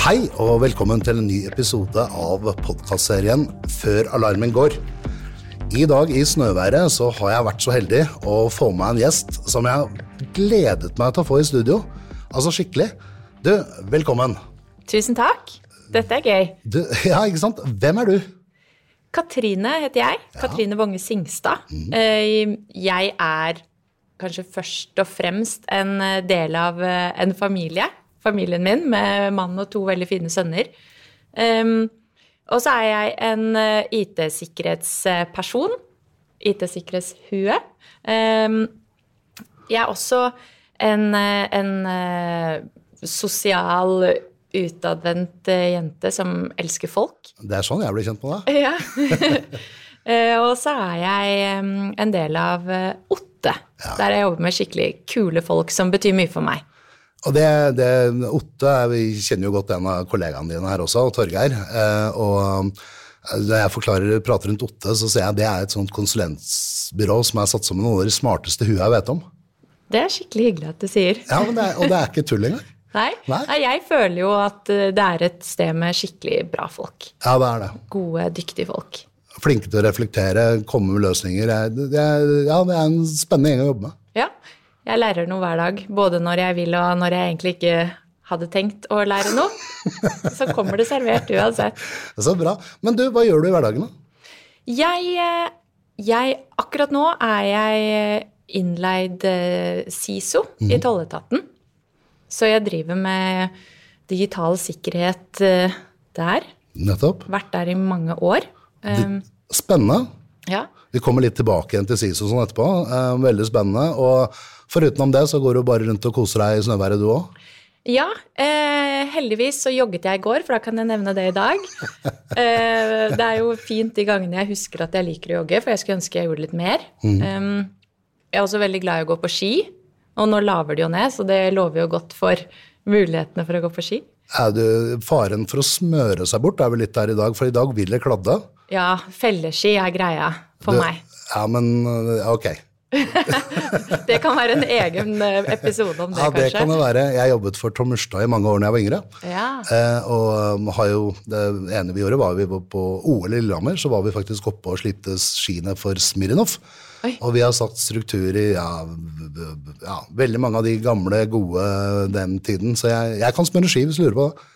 Hei og velkommen til en ny episode av podkastserien Før alarmen går. I dag i snøværet så har jeg vært så heldig å få med en gjest som jeg gledet meg til å få i studio. Altså skikkelig. Du, velkommen. Tusen takk. Dette er gøy. Du, ja, ikke sant? Hvem er du? Katrine heter jeg. Katrine Wonge Singstad. Mm. Jeg er kanskje først og fremst en eh, del av eh, en familie. Familien min med mann og to veldig fine sønner. Um, og så er jeg en eh, IT-sikkerhetsperson. IT-sikkerhetshue. Um, jeg er også en, eh, en eh, sosial, utadvendt jente som elsker folk. Det er sånn jeg blir kjent med deg. Ja. Og så er jeg en del av Otte, ja. der jeg jobber med skikkelig kule folk som betyr mye for meg. Og det, det Otte Vi kjenner jo godt en av kollegaene dine her også, Torgeir. Eh, og når jeg forklarer, prater rundt Otte, så ser jeg at det er et sånt konsulentbyrå som er satt sammen noen av de smarteste huene jeg vet om. Det er skikkelig hyggelig at du sier. Ja, men det er, Og det er ikke tull engang. Nei? Nei. Nei, jeg føler jo at eh, det er et sted med skikkelig bra folk. Ja, det er det. Gode, dyktige folk. Flinke til å reflektere, komme med løsninger. Er, det er, ja, det er en spennende gjeng å jobbe med. Ja, jeg lærer noe hver dag. Både når jeg vil og når jeg egentlig ikke hadde tenkt å lære noe. Så kommer det servert uansett. Så bra. Men du, hva gjør du i hverdagen, da? Jeg, eh, jeg Akkurat nå er jeg innleid eh, SISO i tolletaten. Så jeg driver med digital sikkerhet eh, der. Nettopp. Vært der i mange år. Spennende. ja. Vi kommer litt tilbake igjen til SISO sånn etterpå. Veldig spennende. Og forutenom det så går du bare rundt og koser deg i snøværet, du òg. Ja, eh, heldigvis så jogget jeg i går, for da kan jeg nevne det i dag. Eh, det er jo fint de gangene jeg husker at jeg liker å jogge, for jeg skulle ønske jeg gjorde litt mer. Um, jeg er også veldig glad i å gå på ski, og nå laver det jo ned, så det lover jo godt for mulighetene for å gå på ski. Er du, faren for å smøre seg bort er vel litt der i dag, for i dag vil det kladde. Ja, felleski er greia for Du- meg. Ja, men eh, ok. Det kan være en egen eh, episode om det, Ja, det kanskje. kan det være. Jeg jobbet for Tom Murstad i mange år da jeg var yngre. Ja. Eh, og um, har jo, det ene vi gjorde, var vi på OL i Lillehammer, så var vi faktisk oppe og slipte skiene for Smirnov. Oi. Og vi har satt struktur i ja, ja, veldig mange av de gamle, gode den tiden. Så jeg, jeg kan smøre ski hvis du lurer på det.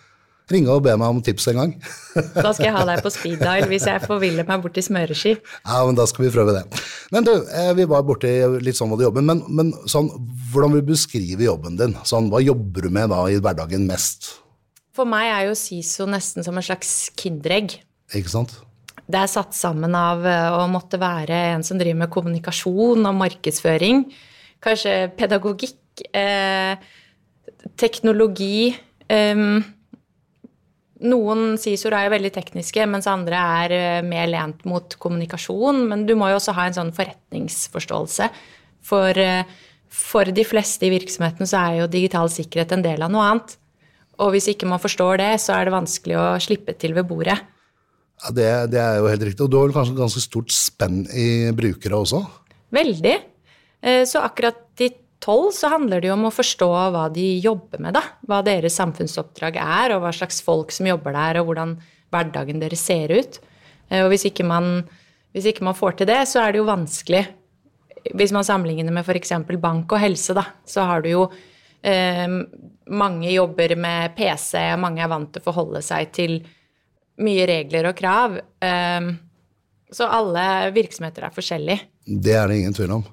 Ringe og be meg om tips en gang. Da skal jeg ha deg på speed dial hvis jeg forviller meg bort til smøreski. Ja, men da skal vi prøve det. Men du, eh, vi var borti litt sånn hva du jobber men, men sånn, hvordan vil du beskrive jobben din? Sånn, hva jobber du med da i hverdagen mest? For meg er jo SISO nesten som en slags kinderegg. Ikke sant? Det er satt sammen av eh, å måtte være en som driver med kommunikasjon og markedsføring. Kanskje pedagogikk, eh, teknologi eh, Noen SISOer er jo veldig tekniske, mens andre er eh, mer lent mot kommunikasjon. Men du må jo også ha en sånn forretningsforståelse. For, eh, for de fleste i virksomheten så er jo digital sikkerhet en del av noe annet. Og hvis ikke man forstår det, så er det vanskelig å slippe til ved bordet. Ja, det, det er jo helt riktig. Og du har vel kanskje ganske stort spenn i brukere også? Veldig. Eh, Så akkurat i tolv så handler det jo om å forstå hva de jobber med, da. Hva deres samfunnsoppdrag er, og hva slags folk som jobber der, og hvordan hverdagen deres ser ut. Eh, Og hvis ikke man, hvis ikke man får til det, så er det jo vanskelig. Hvis man sammenligner med f.eks. bank og helse, da, så har du jo eh, mange jobber med PC, og mange er vant til å forholde seg til mye regler og krav. Eh, så alle virksomheter er forskjellige. Det er det ingen tvil om.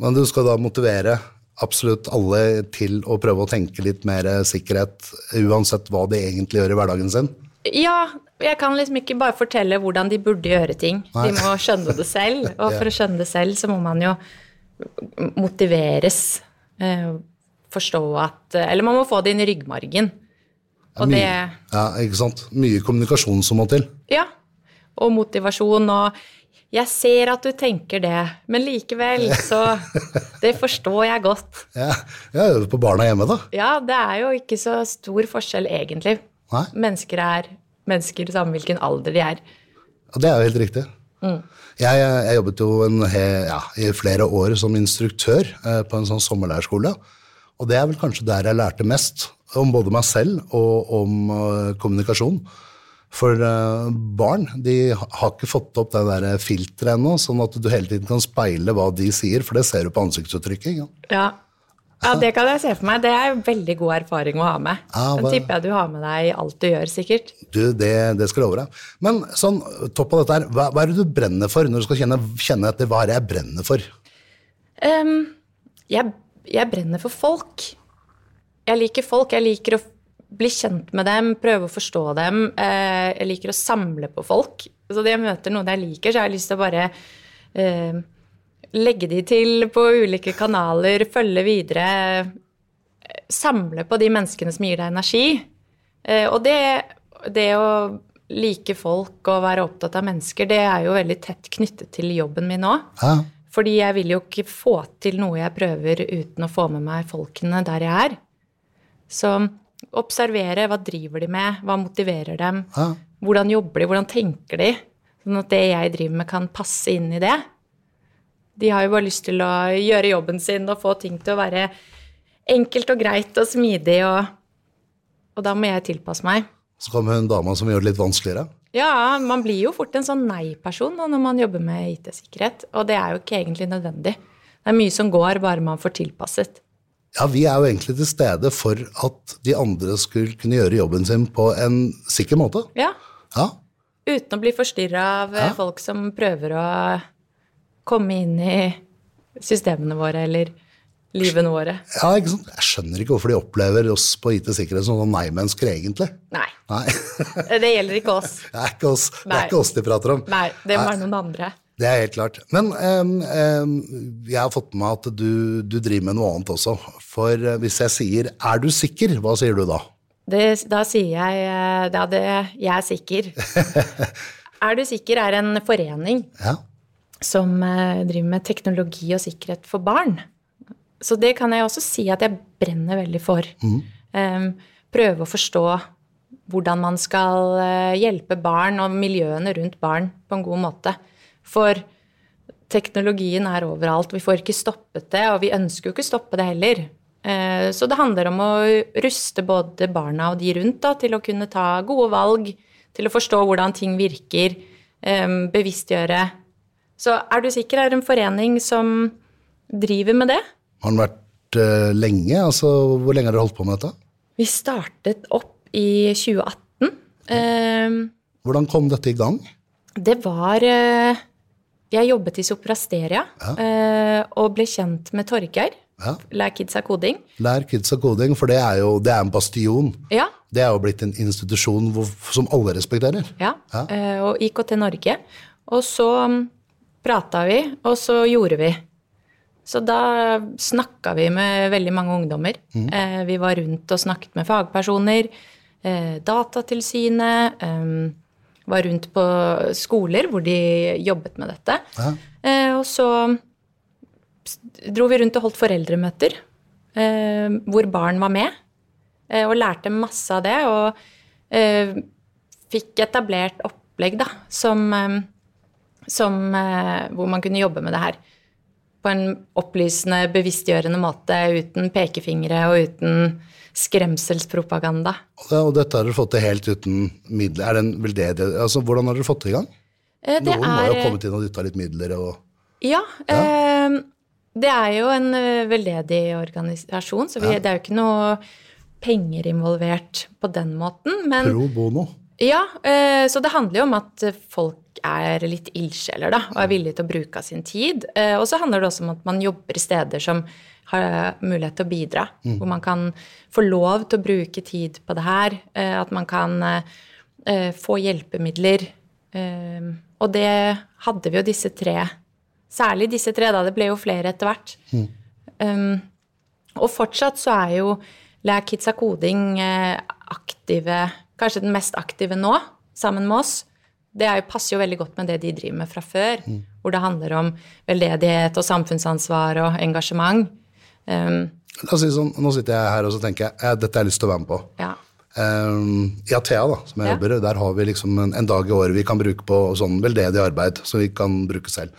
Men du skal da motivere absolutt alle til å prøve å tenke litt mer sikkerhet, uansett hva de egentlig gjør i hverdagen sin? Ja, jeg kan liksom ikke bare fortelle hvordan de burde gjøre ting. Nei. De må skjønne det selv, og for å skjønne det selv så må man jo motiveres. eh, Forstå at Eller man må få det inn i ryggmargen. Og det ja, ikke sant? Mye kommunikasjon som må til. Ja. Og motivasjon og Jeg ser at du tenker det, men likevel, så Det forstår jeg godt. Ja, jeg øver på barna hjemme, da. Ja, det er jo ikke så stor forskjell, egentlig. Nei, Mennesker er mennesker samme hvilken alder de er. Ja, det er jo helt riktig. Jeg, jeg jobbet jo en, ja, i flere år som instruktør eh, på en sånn sommerleirskole. Og det er vel kanskje der jeg lærte mest. om både meg selv og om uh, kommunikasjon. For uh, barn de har ikke fått opp det der filteret ennå, sånn at du hele tiden kan speile hva de sier, for det ser du på ansiktsuttrykket. Ja. Ja. ja, det kan jeg se for meg. Det er en veldig god erfaring å ha med. Ja, Den tipper jeg du har med deg i alt du gjør, sikkert. Du, det, det skal love deg. Men sånn, topp av dette her, hva, hva er det du brenner for når du skal kjenne, kjenne etter hva er det jeg brenner for? Um, jeg, jeg brenner for folk. Jeg liker folk. Jeg liker å bli kjent med dem, prøve å forstå dem. Eh, jeg liker å samle på folk. Så når jeg møter noen jeg liker, så har jeg lyst til å bare eh, legge de til på ulike kanaler, følge videre. Samle på de menneskene som gir deg energi. Eh, og det, det å like folk og være opptatt av mennesker, det er jo veldig tett knyttet til jobben min òg. Ja, Fordi jeg vil jo ikke få til noe jeg prøver uten å få med meg folkene der jeg er. Så observere hva driver de med, hva motiverer dem, ja. hvordan jobber de, hvordan tenker de, sånn at det jeg driver med kan passe inn i det. De har jo bare lyst til å gjøre jobben sin og få ting til å være enkelt og greit og smidig, og, og da må jeg tilpasse meg. Så kommer hun dama som gjør det litt vanskeligere. Ja, man blir jo fort en sånn nei-person når man jobber med IT-sikkerhet, og det er jo ikke egentlig nødvendig. Det er mye som går, bare man får tilpasset. Ja, vi er jo egentlig til stede for at de andre skulle kunne gjøre jobben sin på en sikker måte. Ja, Ja, uten å bli forstyrra av eh, Ja. folk som prøver å komme inn i systemene våre eller livene våre. ja ikke sant? Jeg skjønner ikke hvorfor de opplever oss på IT-sikkerhet som noen nei-mennesker, egentlig. Nei, Nei, det gjelder ikke oss. det er ikke oss, det er ikke oss de prater om. Nei, det må være noen andre. Det er helt klart. Men um, um, jeg har fått med meg at du, du driver med noe annet også. For eh, hvis jeg sier 'er du sikker', hva sier du da? Det, da sier jeg eh, da det, jeg er sikker. Er du sikker er en forening Ja, som eh, driver med teknologi og sikkerhet for barn. Så det kan jeg også si at jeg brenner veldig for. Eh, prøve å forstå hvordan man skal hjelpe barn og miljøene rundt barn på en god måte. For teknologien er overalt. Vi får ikke stoppet det, og vi ønsker jo ikke stoppe det heller. Eh, Så det handler om å ruste både barna og de rundt da, til å kunne ta gode valg, til å forstå hvordan ting virker, eh, bevisstgjøre. Så Er du sikker er en forening som driver med det. Har den vært eh, lenge? Altså, hvor lenge har dere holdt på med dette? Vi startet opp i 2018. Eh, Hvordan kom dette i gang? Det var Jeg jobbet i Soprasteria ja. og ble kjent med Torgeir. Ja. Lær kidsa koding. Lær kidsa koding, for det er jo det er en bastion. Ja. Det er jo blitt en institusjon hvor, som alle respekterer. ja. ja. og IKT Norge. Og så mm, prata vi, og så gjorde vi. Så da snakka vi med veldig mange ungdommer. Mm. vi var rundt og snakket med fagpersoner. Eh, Datatilsynet. Var rundt på skoler hvor de jobbet med dette. Ja. Eh, og så dro vi rundt og holdt foreldremøter eh, hvor barn var med. Eh, og lærte masse av det. Og eh, fikk etablert opplegg da, som, som Hvor man kunne jobbe med det her på en opplysende, bevisstgjørende måte uten pekefingre og uten skremselspropaganda. Og dette har dere fått til helt uten midler. Er det en veldedig, altså, hvordan har dere fått det i gang? Eh, det Noen må jo er- ha kommet inn og dytta litt midler og Ja. Eh, det er jo en eh, veldedig organisasjon, så vi, Ja. det er jo ikke noe penger involvert på den måten. Men pro bono. ja, eh, så det handler jo om at folk er litt ildsjeler da, og er villige til å bruke av sin tid. Eh, og så handler det også om at man jobber i steder som har mulighet til å bidra. Hvor man kan få lov til å bruke tid på det her. eh, at man kan eh, eh, få hjelpemidler. Eh, og det hadde vi jo disse tre. Særlig disse tre, da. Det ble jo flere etter hvert. Um, og fortsatt så er jo Lær Kidsa Koding eh, aktive, kanskje den mest aktive nå, sammen med oss. Det jo, passer jo veldig godt med det de driver med fra før, hvor det handler om veldedighet og samfunnsansvar og engasjement. Um, si sånn, Nå sitter jeg her og så tenker jeg, eh, dette har jeg lyst til å være med på. ja. Um, I Athea, da, som jeg Ja. jobber der har vi liksom en, en dag i året vi kan bruke på sånn veldedig arbeid som vi kan bruke selv.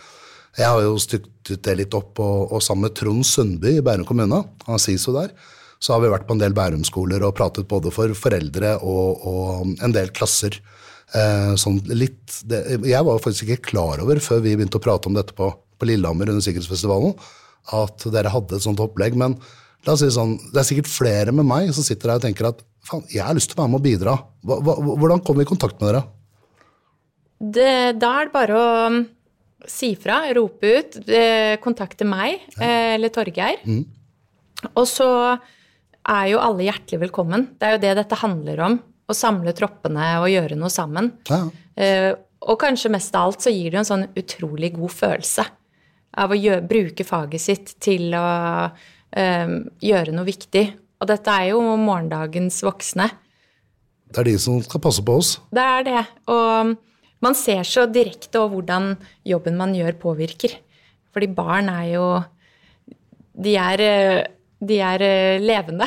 Jeg har jo stykket det litt opp, og, og sammen med Trond Sundby i Bærum kommune, han er SISO der, så har vi vært på en del Bærum-skoler og pratet både for foreldre og, og en del klasser. Eh, sånn litt, det, jeg var faktisk ikke klar over før vi begynte å prate om dette på, på Lillehammer under Sikkerhetsfestivalen, at dere hadde et sånt opplegg. Men la oss si sånn, det er sikkert flere med meg som sitter der og tenker at faen, jeg har lyst til å være med og bidra. Hva, hva, hvordan kom vi i kontakt med dere? Det, da er det bare å um, si fra, rope ut, eh, kontakte meg ja. eller Torgeir. Mm. Og så er jo alle hjertelig velkommen. Det er jo det dette handler om. Å samle troppene og gjøre noe sammen. Ja. Eh, og kanskje mest av alt så gir det jo en sånn utrolig god følelse av å gjøre, bruke faget sitt til å gjøre noe viktig. Og dette er jo morgendagens voksne. Det er de som skal passe på oss. Det er det. Og man ser så direkte over hvordan jobben man gjør, påvirker. Fordi barn er jo De er, de er levende.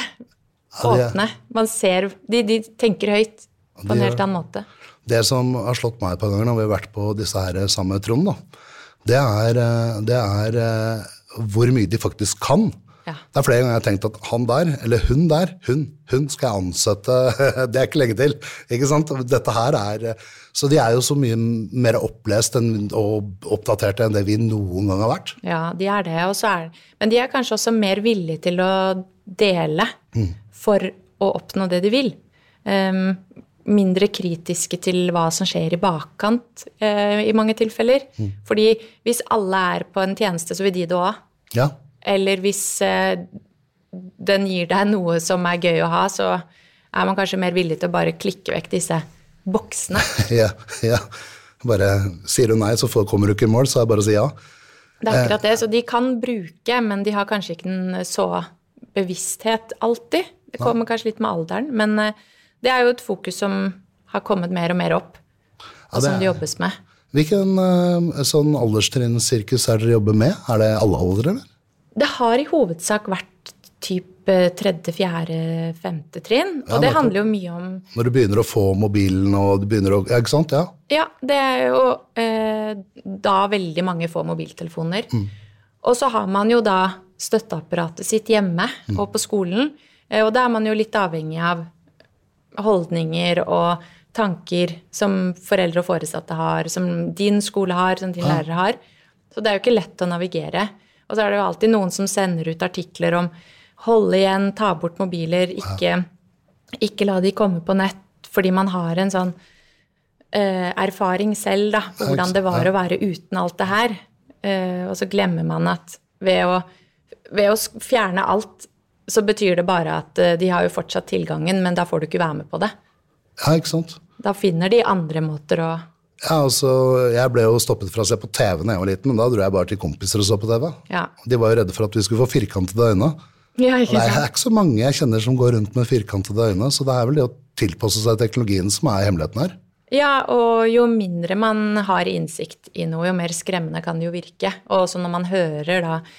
Åpne. Man ser de, de tenker høyt på en helt annen måte. Det som har slått meg et par ganger når vi har vært på disse her samme Trond, da, det er, det er hvor mye de faktisk kan. Ja. Det er flere ganger jeg har tenkt at han der, eller hun der, hun, hun skal jeg ansette Det er ikke lenge til. ikke sant? Dette her er, Så de er jo så mye mer opplest og oppdaterte enn det vi noen gang har vært. Ja, de er det. Er, men de er kanskje også mer villige til å dele mm. For å oppnå det de vil. Um, mindre kritiske til hva som skjer i bakkant uh, i mange tilfeller. Mm. Fordi hvis alle er på en tjeneste, så vil de det òg. Ja. Eller hvis uh, den gir deg noe som er gøy å ha, så er man kanskje mer villig til å bare klikke vekk disse boksene. ja, ja. Bare sier du nei, så kommer du ikke i mål, så er det bare å si ja. Det er akkurat det. Så de kan bruke, men de har kanskje ikke en så bevissthet alltid. Det kommer kanskje litt med alderen, men eh, det er jo et fokus som har kommet mer og mer opp, og ja, som det jobbes med. Hvilken eh, sånn alderstrinnsirkus er dere jobber med? Er det alle aldre, eller? Det har i hovedsak vært type tredje, fjerde, femte trinn. Og ja, det handler jo mye om Når du begynner å få mobilen og du begynner å Ja, ikke sant? Ja. Ja, det er jo eh, da veldig mange får mobiltelefoner. Mm. Og så har man jo da støtteapparatet sitt hjemme mm. og på skolen. Eh, og da er man jo litt avhengig av holdninger og tanker som foreldre og foresatte har, som din skole har, som din ja. lærer har. Så det er jo ikke lett å navigere. Og så er det jo alltid noen som sender ut artikler om holde igjen, ta bort mobiler, ikke, ikke la de komme på nett, fordi man har en sånn uh, erfaring selv da, på hvordan det var å være uten alt det her. Uh, og så glemmer man at ved å, ved å, fjerne alt, så betyr det bare at uh, de har jo fortsatt tilgangen, men da får du ikke være med på det. Ja, ikke sant? Da finner de andre måter å ja, altså, Jeg ble jo stoppet fra å se på TV da jeg var liten, men da dro jeg bare til kompiser og så på TV. Ja. De var jo redde for at vi skulle få firkantede øyne. Ja, ikke sant? Det er ikke så mange jeg kjenner som går rundt med firkantede øyne, så det er vel det å tilpasse seg teknologien som er hemmeligheten her. Ja, og jo mindre man har innsikt i noe, jo mer skremmende kan det jo virke. Og også når man hører da eh,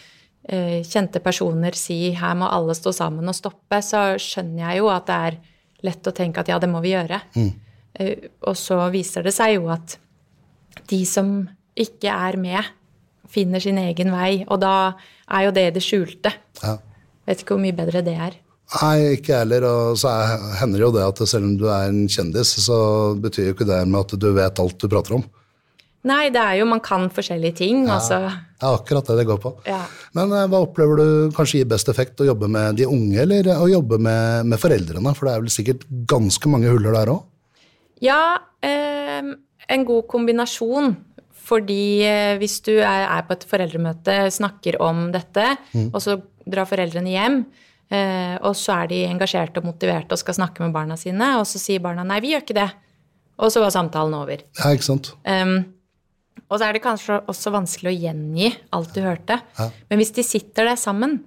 kjente personer si 'her må alle stå sammen og stoppe', så skjønner jeg jo at det er lett å tenke at ja, det må vi gjøre. Mm. Eh, og så viser det seg jo at de som ikke er med, finner sin egen vei. Og da er jo det det skjulte. Ja. Vet ikke hvor mye bedre det er. Nei, ikke jeg heller. Og så hender det jo det at selv om du er en kjendis, så betyr jo ikke det med at du vet alt du prater om. Nei, det er jo man kan forskjellige ting. Ja, altså. ja akkurat det det går på. Ja. Men eh, hva opplever du kanskje gir best effekt? Å jobbe med de unge, eller å jobbe med, med foreldrene? For det er vel sikkert ganske mange huller der òg? Ja, eh, en god kombinasjon. Fordi eh, hvis du er, er, på et foreldremøte, snakker om dette, mm. og så drar foreldrene hjem, eh, og så er de engasjerte og motiverte og skal snakke med barna sine, og så sier barna nei, vi gjør ikke det. Og så var samtalen over. Ja, ikke sant? Um, og så er det kanskje også vanskelig å gjengi alt du hørte. Ja. Men hvis de sitter der sammen,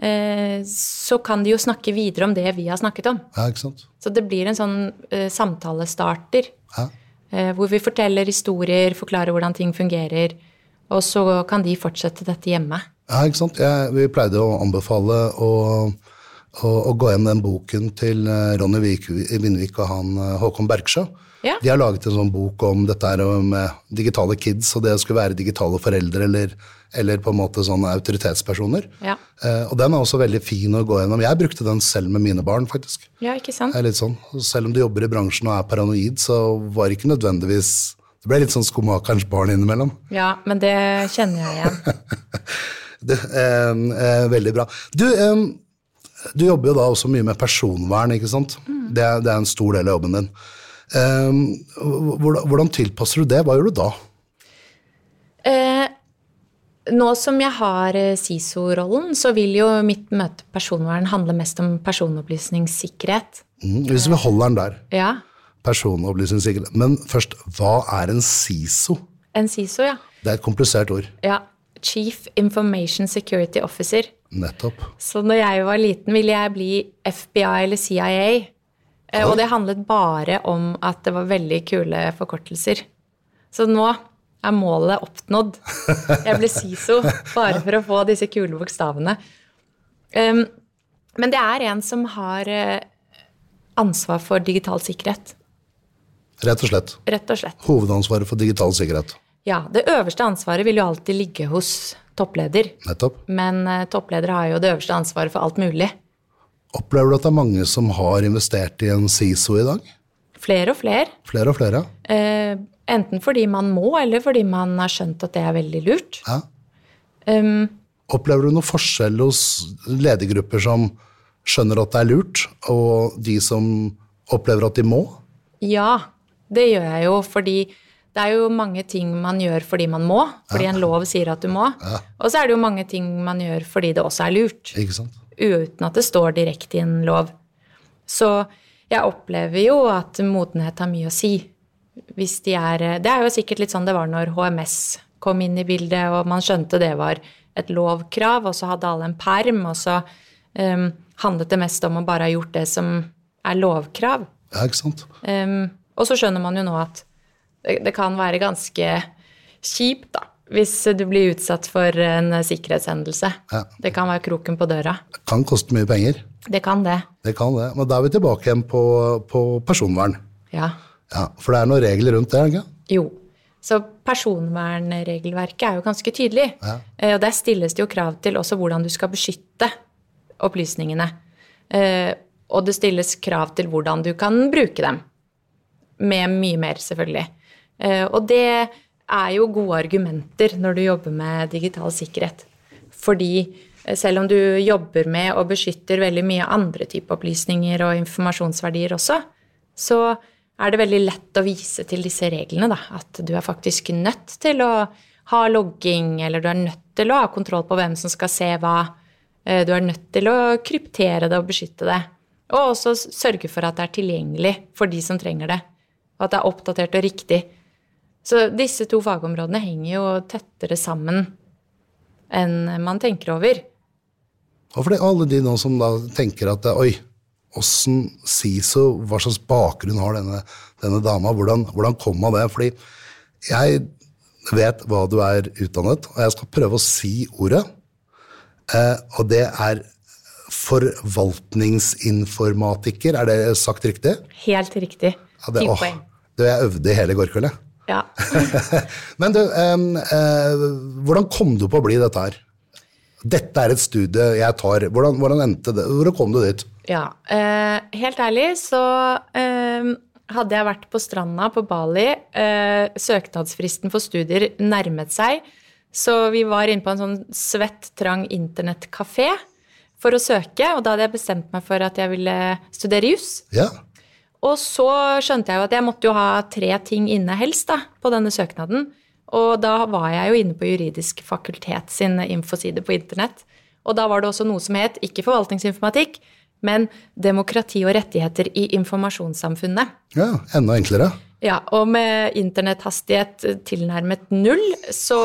Eh, så kan de jo snakke videre om det vi har snakket om. Ja, ikke sant? Så det blir en sånn uh, samtalestarter. Ja. Uh, hvor vi forteller historier, forklarer hvordan ting fungerer. Og så kan de fortsette dette hjemme. Ja, ikke sant. Jeg, vi pleide å anbefale å, å, å gå hjem den boken til Ronny Vindvik og han Håkon Bergsjø. Ja. De har laget en sånn bok om dette her med digitale kids, og det å skulle være digitale foreldre eller, eller på en måte sånne autoritetspersoner. Ja. Eh, og den er også veldig fin å gå gjennom. Jeg brukte den selv med mine barn, faktisk. ja, ikke sant? Det er litt sånn. Selv om du jobber i bransjen og er paranoid, så var det ikke nødvendigvis Det ble litt sånn skomakerens barn innimellom. Ja, men det kjenner jeg igjen. Det, eh, eh, veldig bra. Du, eh, du jobber jo da også mye med personvern, ikke sant? Det, er- det er en stor del av jobben din. Eh, hvordan, hvordan tilpasser du det? Hva gjør du da? Eh, nå som jeg har eh, SISO-rollen, så vil jo mitt møte personvern handle mest om personopplysningssikkerhet. Mm, hvis vi holder den der, Ja, personopplysningssikkerhet. Men først, hva er en SISO? en SISO, ja. Det er et komplisert ord. ja. Chief Information Security Officer. Nettopp. Så når jeg var liten, ville jeg bli FBI eller CIA. Eh, Og det handlet bare om at det var veldig kule forkortelser. Så nå er målet oppnådd. Jeg ble SISO bare for å få disse kule bokstavene. Um, men det er en som har eh, ansvar for digital sikkerhet, Rett og slett. rett og slett. Hovedansvaret for digital sikkerhet. Ja, det øverste ansvaret vil jo alltid ligge hos toppleder. Nettopp. Men eh, toppledere har jo det øverste ansvaret for alt mulig. Opplever du at det er mange som har investert i en SISO i dag? Flere og flere. Flere og flere? Eh, enten fordi man må, eller fordi man har skjønt at det er veldig lurt. Ja. Um, Opplever du noen forskjell hos ledergrupper som skjønner at det er lurt, og de som opplever at de må? ja, det gjør jeg jo, fordi det er jo mange ting man gjør fordi man må, fordi en lov sier at du må. Og så er det jo mange ting man gjør fordi det også er lurt, Ikke sant? Uten at det står direkte i en lov. Så jeg opplever jo at modenhet har mye å si. Hvis de er Det er jo sikkert litt sånn det var når HMS kom inn i bildet, og man skjønte det var et lovkrav, og så hadde alle en perm, og så um, handlet det mest om å bare ha gjort det som er lovkrav. Ja, ikke sant? Um, og så skjønner man jo nå at det, det kan være ganske kjipt, da, hvis du blir utsatt for en sikkerhetshendelse. Ja. Det kan være kroken på døra. Det kan koste mye penger. Det kan det. Det kan det. Men da er vi tilbake igjen på, på personvern. Ja. Ja, For det er noen regler rundt det, ikke? Jo. Så personvernregelverket er jo ganske tydelig. Ja. Og der stilles det jo krav til også hvordan du skal beskytte opplysningene. Eh, Og det stilles krav til hvordan du kan bruke dem. Med mye mer, selvfølgelig. Eh, Og det er jo gode argumenter når du jobber med digital sikkerhet. Fordi eh, selv om du jobber med og beskytter veldig mye andre typer opplysninger og informasjonsverdier også, så er det veldig lett å vise til disse reglene. Da. At du er faktisk nødt til å ha logging, eller du er nødt til å ha kontroll på hvem som skal se hva. Eh, Du er nødt til å kryptere det og beskytte det. Og også sørge for at det er tilgjengelig for de som trenger det. Og at det er oppdatert og riktig. Så disse to fagområdene henger jo tettere sammen enn man tenker over. Og for det, alle de nå som da tenker at oi, åssen SISO, hva slags bakgrunn har denne, denne dama, hvordan, hvordan kom hun det? Fordi jeg vet hva du er utdannet, og jeg skal prøve å si ordet. Eh, og det er forvaltningsinformatiker, er det sagt riktig? Helt riktig. Ja, det, poeng. det jeg øvde hele går kveld, jeg. Ja. Men du, um, uh, hvordan kom du på å bli dette her? Dette er et studie jeg tar. Hvordan, hvordan endte det? Hvordan kom du dit? Ja, uh, helt ærlig så uh, hadde jeg vært på stranda på Bali. Eh, søknadsfristen for studier nærmet seg, så vi var inne på en sånn svett, trang internettkafé for å søke, og da hadde jeg bestemt meg for at jeg ville studere juss. Ja, Og så skjønte jeg jo at jeg måtte jo ha tre ting inne helst da, på denne søknaden. Og da var jeg jo inne på Juridisk fakultet sin infoside på internett. Og da var det også noe som het, ikke forvaltningsinformatikk, men demokrati og rettigheter i informasjonssamfunnet. ja enda enklere. Ja, og med internetthastighet tilnærmet null, så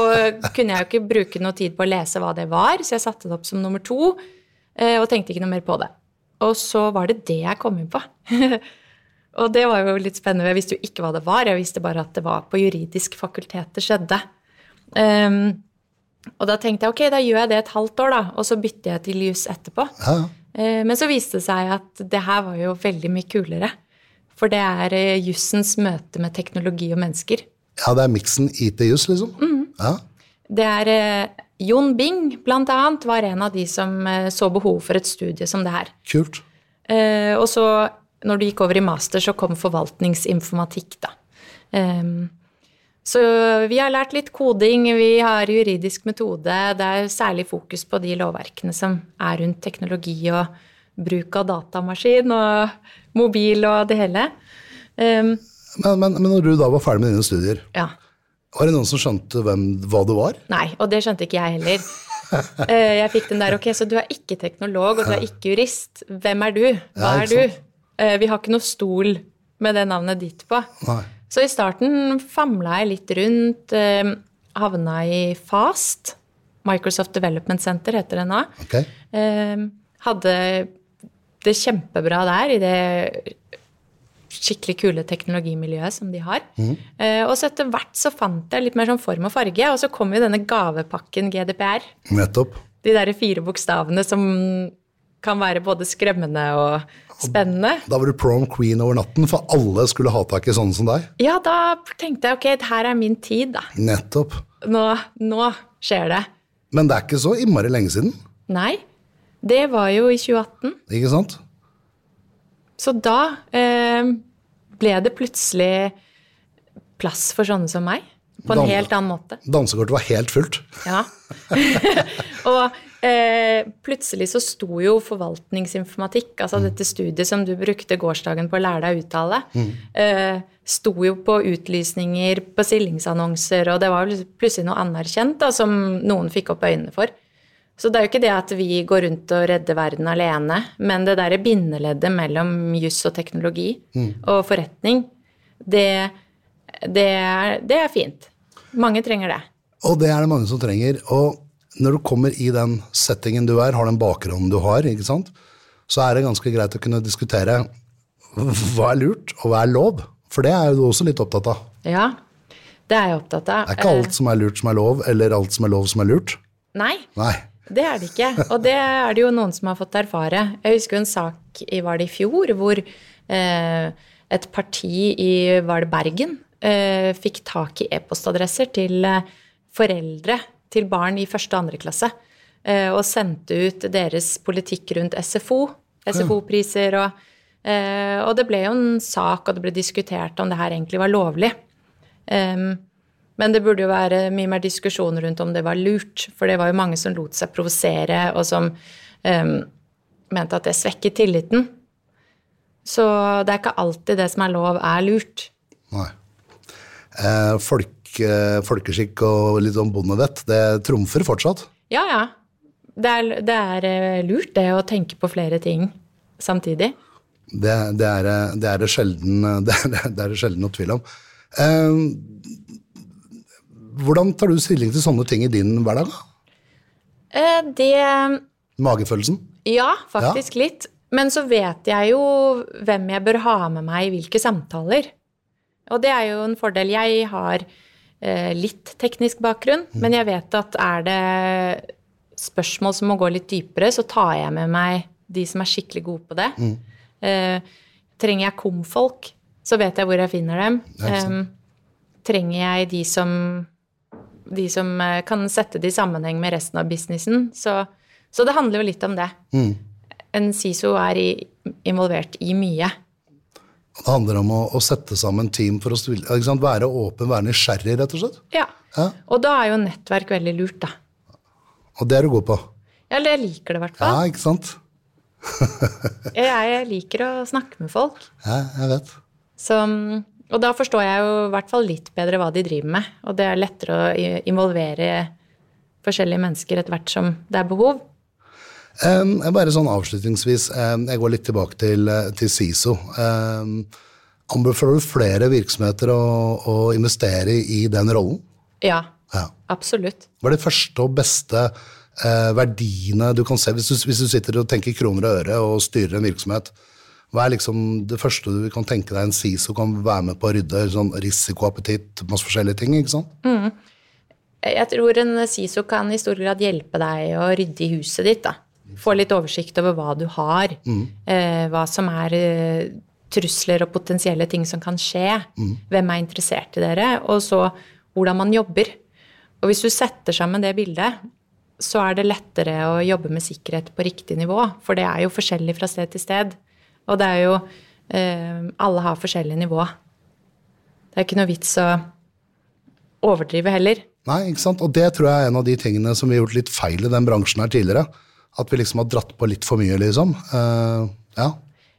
kunne jeg jo ikke bruke noe tid på å lese hva det var, så jeg satte det opp som nummer to, eh, og tenkte ikke noe mer på det. Og så var det det jeg kom inn på. og det var jo litt spennende, jeg visste jo ikke hva det var, jeg visste bare at det var på juridisk fakultet det skjedde. Um, og da tenkte jeg ok, da gjør jeg det et halvt år, da, og så bytter jeg til juss etterpå. Ja, Eh, Men så viste det seg at det her var jo veldig mye kulere. For det er eh, jussens møte med teknologi og mennesker. Ja, det er miksen IT-juss, liksom? Ja. Det er eh, Jon Bing, blant annet, var en av de som så behov for et studie som det her. Kult. Eh, og så, når du gikk over i master, så kom forvaltningsinformatikk, da. Um, så vi har lært litt koding, vi har juridisk metode. Det er særlig fokus på de lovverkene som er rundt teknologi og bruk av datamaskin og mobil og det hele. Um, Men, men, men når du da var ferdig med dine studier, ja. var det noen som skjønte hvem, hva du var? Nei, og det skjønte ikke jeg heller. Eh, Jeg fikk den der, ok, så du er ikke teknolog, og du er ikke jurist. Hvem er du? Hva er du? Eh, Vi har ikke noe stol med det navnet ditt på. Nei. Så i starten famla jeg litt rundt, eh, havna i FAST, Microsoft Development Center heter det nå. Ok. Eh, Hadde det kjempebra der i det skikkelig kule teknologimiljøet som de har. Mm. Og så etter hvert så fant jeg litt mer sånn form og farge, og så kom jo denne gavepakken GDPR. Nettopp. De derre fire bokstavene som kan være både skremmende og spennende. Da var du prom queen over natten, for alle skulle ha tak i sånne som deg. Ja, da tenkte jeg ok, her er min tid, da. Nettopp. Nå, nå skjer det. Men det er ikke så innmari lenge siden, Nei, det var jo i 2018. ikke sant? Så da eh, ble det plutselig plass for sånne som meg. På en Dan helt annen måte. Dansekortet var helt fullt. Ja. og eh, plutselig så sto jo forvaltningsinformatikk, altså dette studiet som du brukte gårsdagen på å lære deg å uttale, eh, sto jo på utlysninger, på stillingsannonser, og det var plutselig noe anerkjent da, som noen fikk opp øynene for. Så det er jo ikke det at vi går rundt og redder verden alene, men det derre bindeleddet mellom juss og teknologi og forretning, det, det, er, det er fint. Mange trenger det. Og det er det mange som trenger. Og når du kommer i den settingen du er, har den bakgrunnen du har, ikke sant, så er det ganske greit å kunne diskutere hva er lurt, og hva er lov. For det er jo du også litt opptatt av. Ja, det er jeg opptatt av. Det er ikke alt som er lurt som er lov, eller alt som er lov som er lurt. Eh, Nei, Nei. det er det ikke. Og det er det jo noen som har fått erfare. Jeg husker en sak i var det i fjor, hvor eh, et parti i var det Bergen eh, fikk tak i e-postadresser til eh, foreldre til barn i første og andre klasse. Eh, og sendte ut deres politikk rundt SFO, SFO-priser og eh, Og det ble jo en sak, og det ble diskutert om det her egentlig var lovlig. Men det burde jo være mye mer diskusjon rundt om det var lurt, for det var jo mange som lot seg provosere, og som mente at det svekket tilliten. Så det er ikke alltid det som er lov, er lurt. Nei. Eh, folk, eh, folkeskikk og litt sånn bondevett, det trumfer fortsatt. Ja, ja. Det er, det er eh, lurt, det, å tenke på flere ting samtidig. Det, det, er, eh, det, er sjelden, det, det sjelden noe tvil om. Eh, hvordan tar du stilling til sånne ting i din hverdag? Eh, det Magefølelsen? Ja, faktisk litt. Men så vet jeg jo hvem jeg bør ha med meg i hvilke samtaler. Og det er jo en fordel. Jeg har litt teknisk bakgrunn, men jeg vet at er det spørsmål som må gå litt dypere, så tar jeg med meg de som er skikkelig gode på det. Eh, trenger jeg komfolk, så vet jeg hvor jeg finner dem. Eh, trenger jeg de som, de som eh, kan sette det i sammenheng med resten av businessen, så, så det handler jo litt om det. En SISO er i, involvert i mye. Det handler om å, å sette sammen team for å stille, være åpen, være nysgjerrig, rett og slett. Ja. Ja. Og da er jo nettverk veldig lurt, da. Og det er du god på. Ja, eller jeg liker det i hvert Ja, ikke sant? Jeg, jeg liker å snakke med folk. Ja, jeg vet. Så, og da forstår jeg jo i hvert fall litt bedre hva de driver med. Og det er lettere å involvere forskjellige mennesker etter hvert som det er behov. Um, bare sånn avslutningsvis, um, jeg går litt tilbake til, eh, til SISO. Um, anbefaler du flere virksomheter å, å investere i den rollen? Ja, Ja. absolutt. Hva er de første og beste eh, verdiene du kan se, hvis du, hvis du sitter og tenker kroner og øre og styrer en virksomhet? Hva er liksom det første du kan tenke deg en SISO kan være med på å rydde? Sånn risikoappetitt, masse forskjellige ting, ikke sant? Jeg tror en SISO kan i stor grad hjelpe deg å rydde i huset ditt. da. Få litt oversikt over hva du har. Eh, hva som er eh, trusler og potensielle ting som kan skje. Hvem er interessert i dere? Og så hvordan man jobber. Og hvis du setter sammen det bildet, så er det lettere å jobbe med sikkerhet på riktig nivå. For det er jo forskjellig fra sted til sted. Og det er jo eh, Alle har forskjellig nivå. Det er ikke noe vits å overdrive heller. Nei, ikke sant? Og det tror jeg er en av de tingene som vi har gjort litt feil i den bransjen her tidligere. At vi liksom har dratt på litt for mye, liksom. Uh, ja.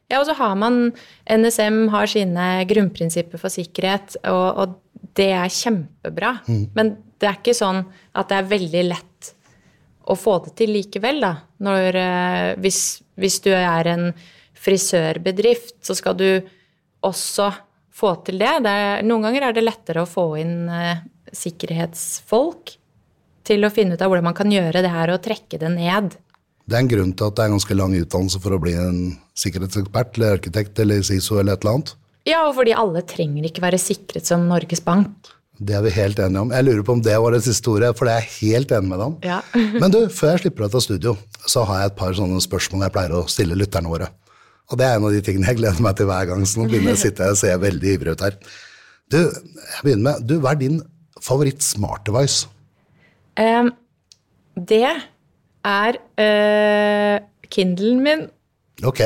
Ja, og så har man NSM har sine grunnprinsipper for sikkerhet, og, og det er kjempebra. Mm. Men det er ikke sånn at det er veldig lett å få det til likevel, da. Når, uh, hvis, hvis, du er en frisørbedrift, så skal du også få til det. det er, noen ganger er det lettere å få inn uh, sikkerhetsfolk til å finne ut av hvordan man kan gjøre det her og trekke det ned. Det er en grunn til at det er en ganske lang utdannelse for å bli en sikkerhetsekspert eller arkitekt eller SISO eller et eller annet. Ja, og fordi alle trenger ikke være sikret som Norges Bank. Det er vi helt enige om. Jeg lurer på om det var det siste ordet, for det er jeg helt enig med deg om. Ja. Men du, før jeg slipper deg til studio, så har jeg et par sånne spørsmål jeg pleier å stille lytterne våre. Og det er en av de tingene jeg gleder meg til hver gang, så nå begynner jeg å sitte og se veldig ivrig ut her. Du, jeg begynner med, du, hva er din favoritt smart device? Um, det er uh, Kindlen min. Ok.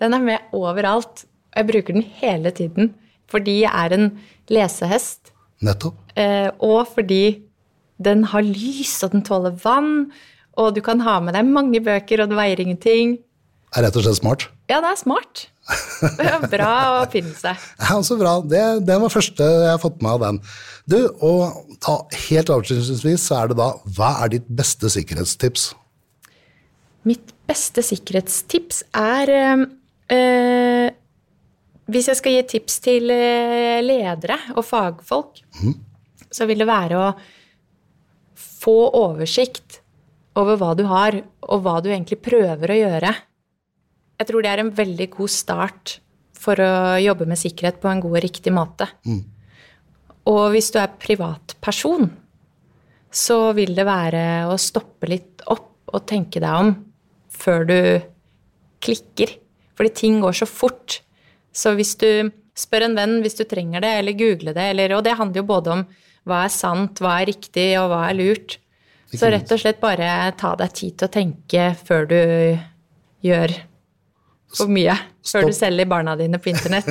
Den er med overalt. Og jeg bruker den hele tiden fordi jeg er en lesehest. Nettopp. Uh, og fordi den har lys, og den tåler vann, og du kan ha med deg mange bøker, og det veier ingenting. Er rett og slett smart? Ja, det er smart. Det er bra oppfinnelse. Ja, så bra. Det, det var første jeg har fått med av den. Du, og ta, helt avslutningsvis så er det da Hva er ditt beste sikkerhetstips? Mitt beste sikkerhetstips er eh, Hvis jeg skal gi tips til eh, ledere og fagfolk, mm. så vil det være å få oversikt over hva du har, og hva du egentlig prøver å gjøre. Jeg tror det er en veldig god start for å jobbe med sikkerhet på en god og riktig måte. Mm. Og hvis du er privatperson, så vil det være å stoppe litt opp og tenke deg om før du klikker. Fordi ting går så fort. Så hvis du spør en venn hvis du trenger det, eller google det, eller, Og det handler jo både om hva er sant, hva er riktig, og hva er lurt. Så rett og slett bare ta deg tid til å tenke før du gjør for mye. Før du selger barna dine på internett.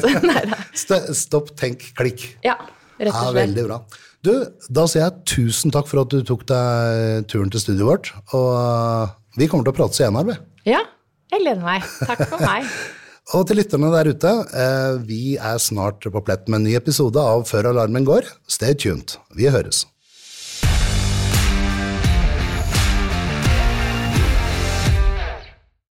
Stopp, tenk, klikk. Ja, rett og slett. Ja, veldig bra. Du, da sier jeg tusen takk for at du tok deg turen til studioet vårt. Og vi kommer til å prate senere, vi. Ja, jeg gleder meg. Takk for meg. og til lytterne der ute, eh, vi er snart på plett med en ny episode av Før alarmen går. Stay tuned. Vi høres.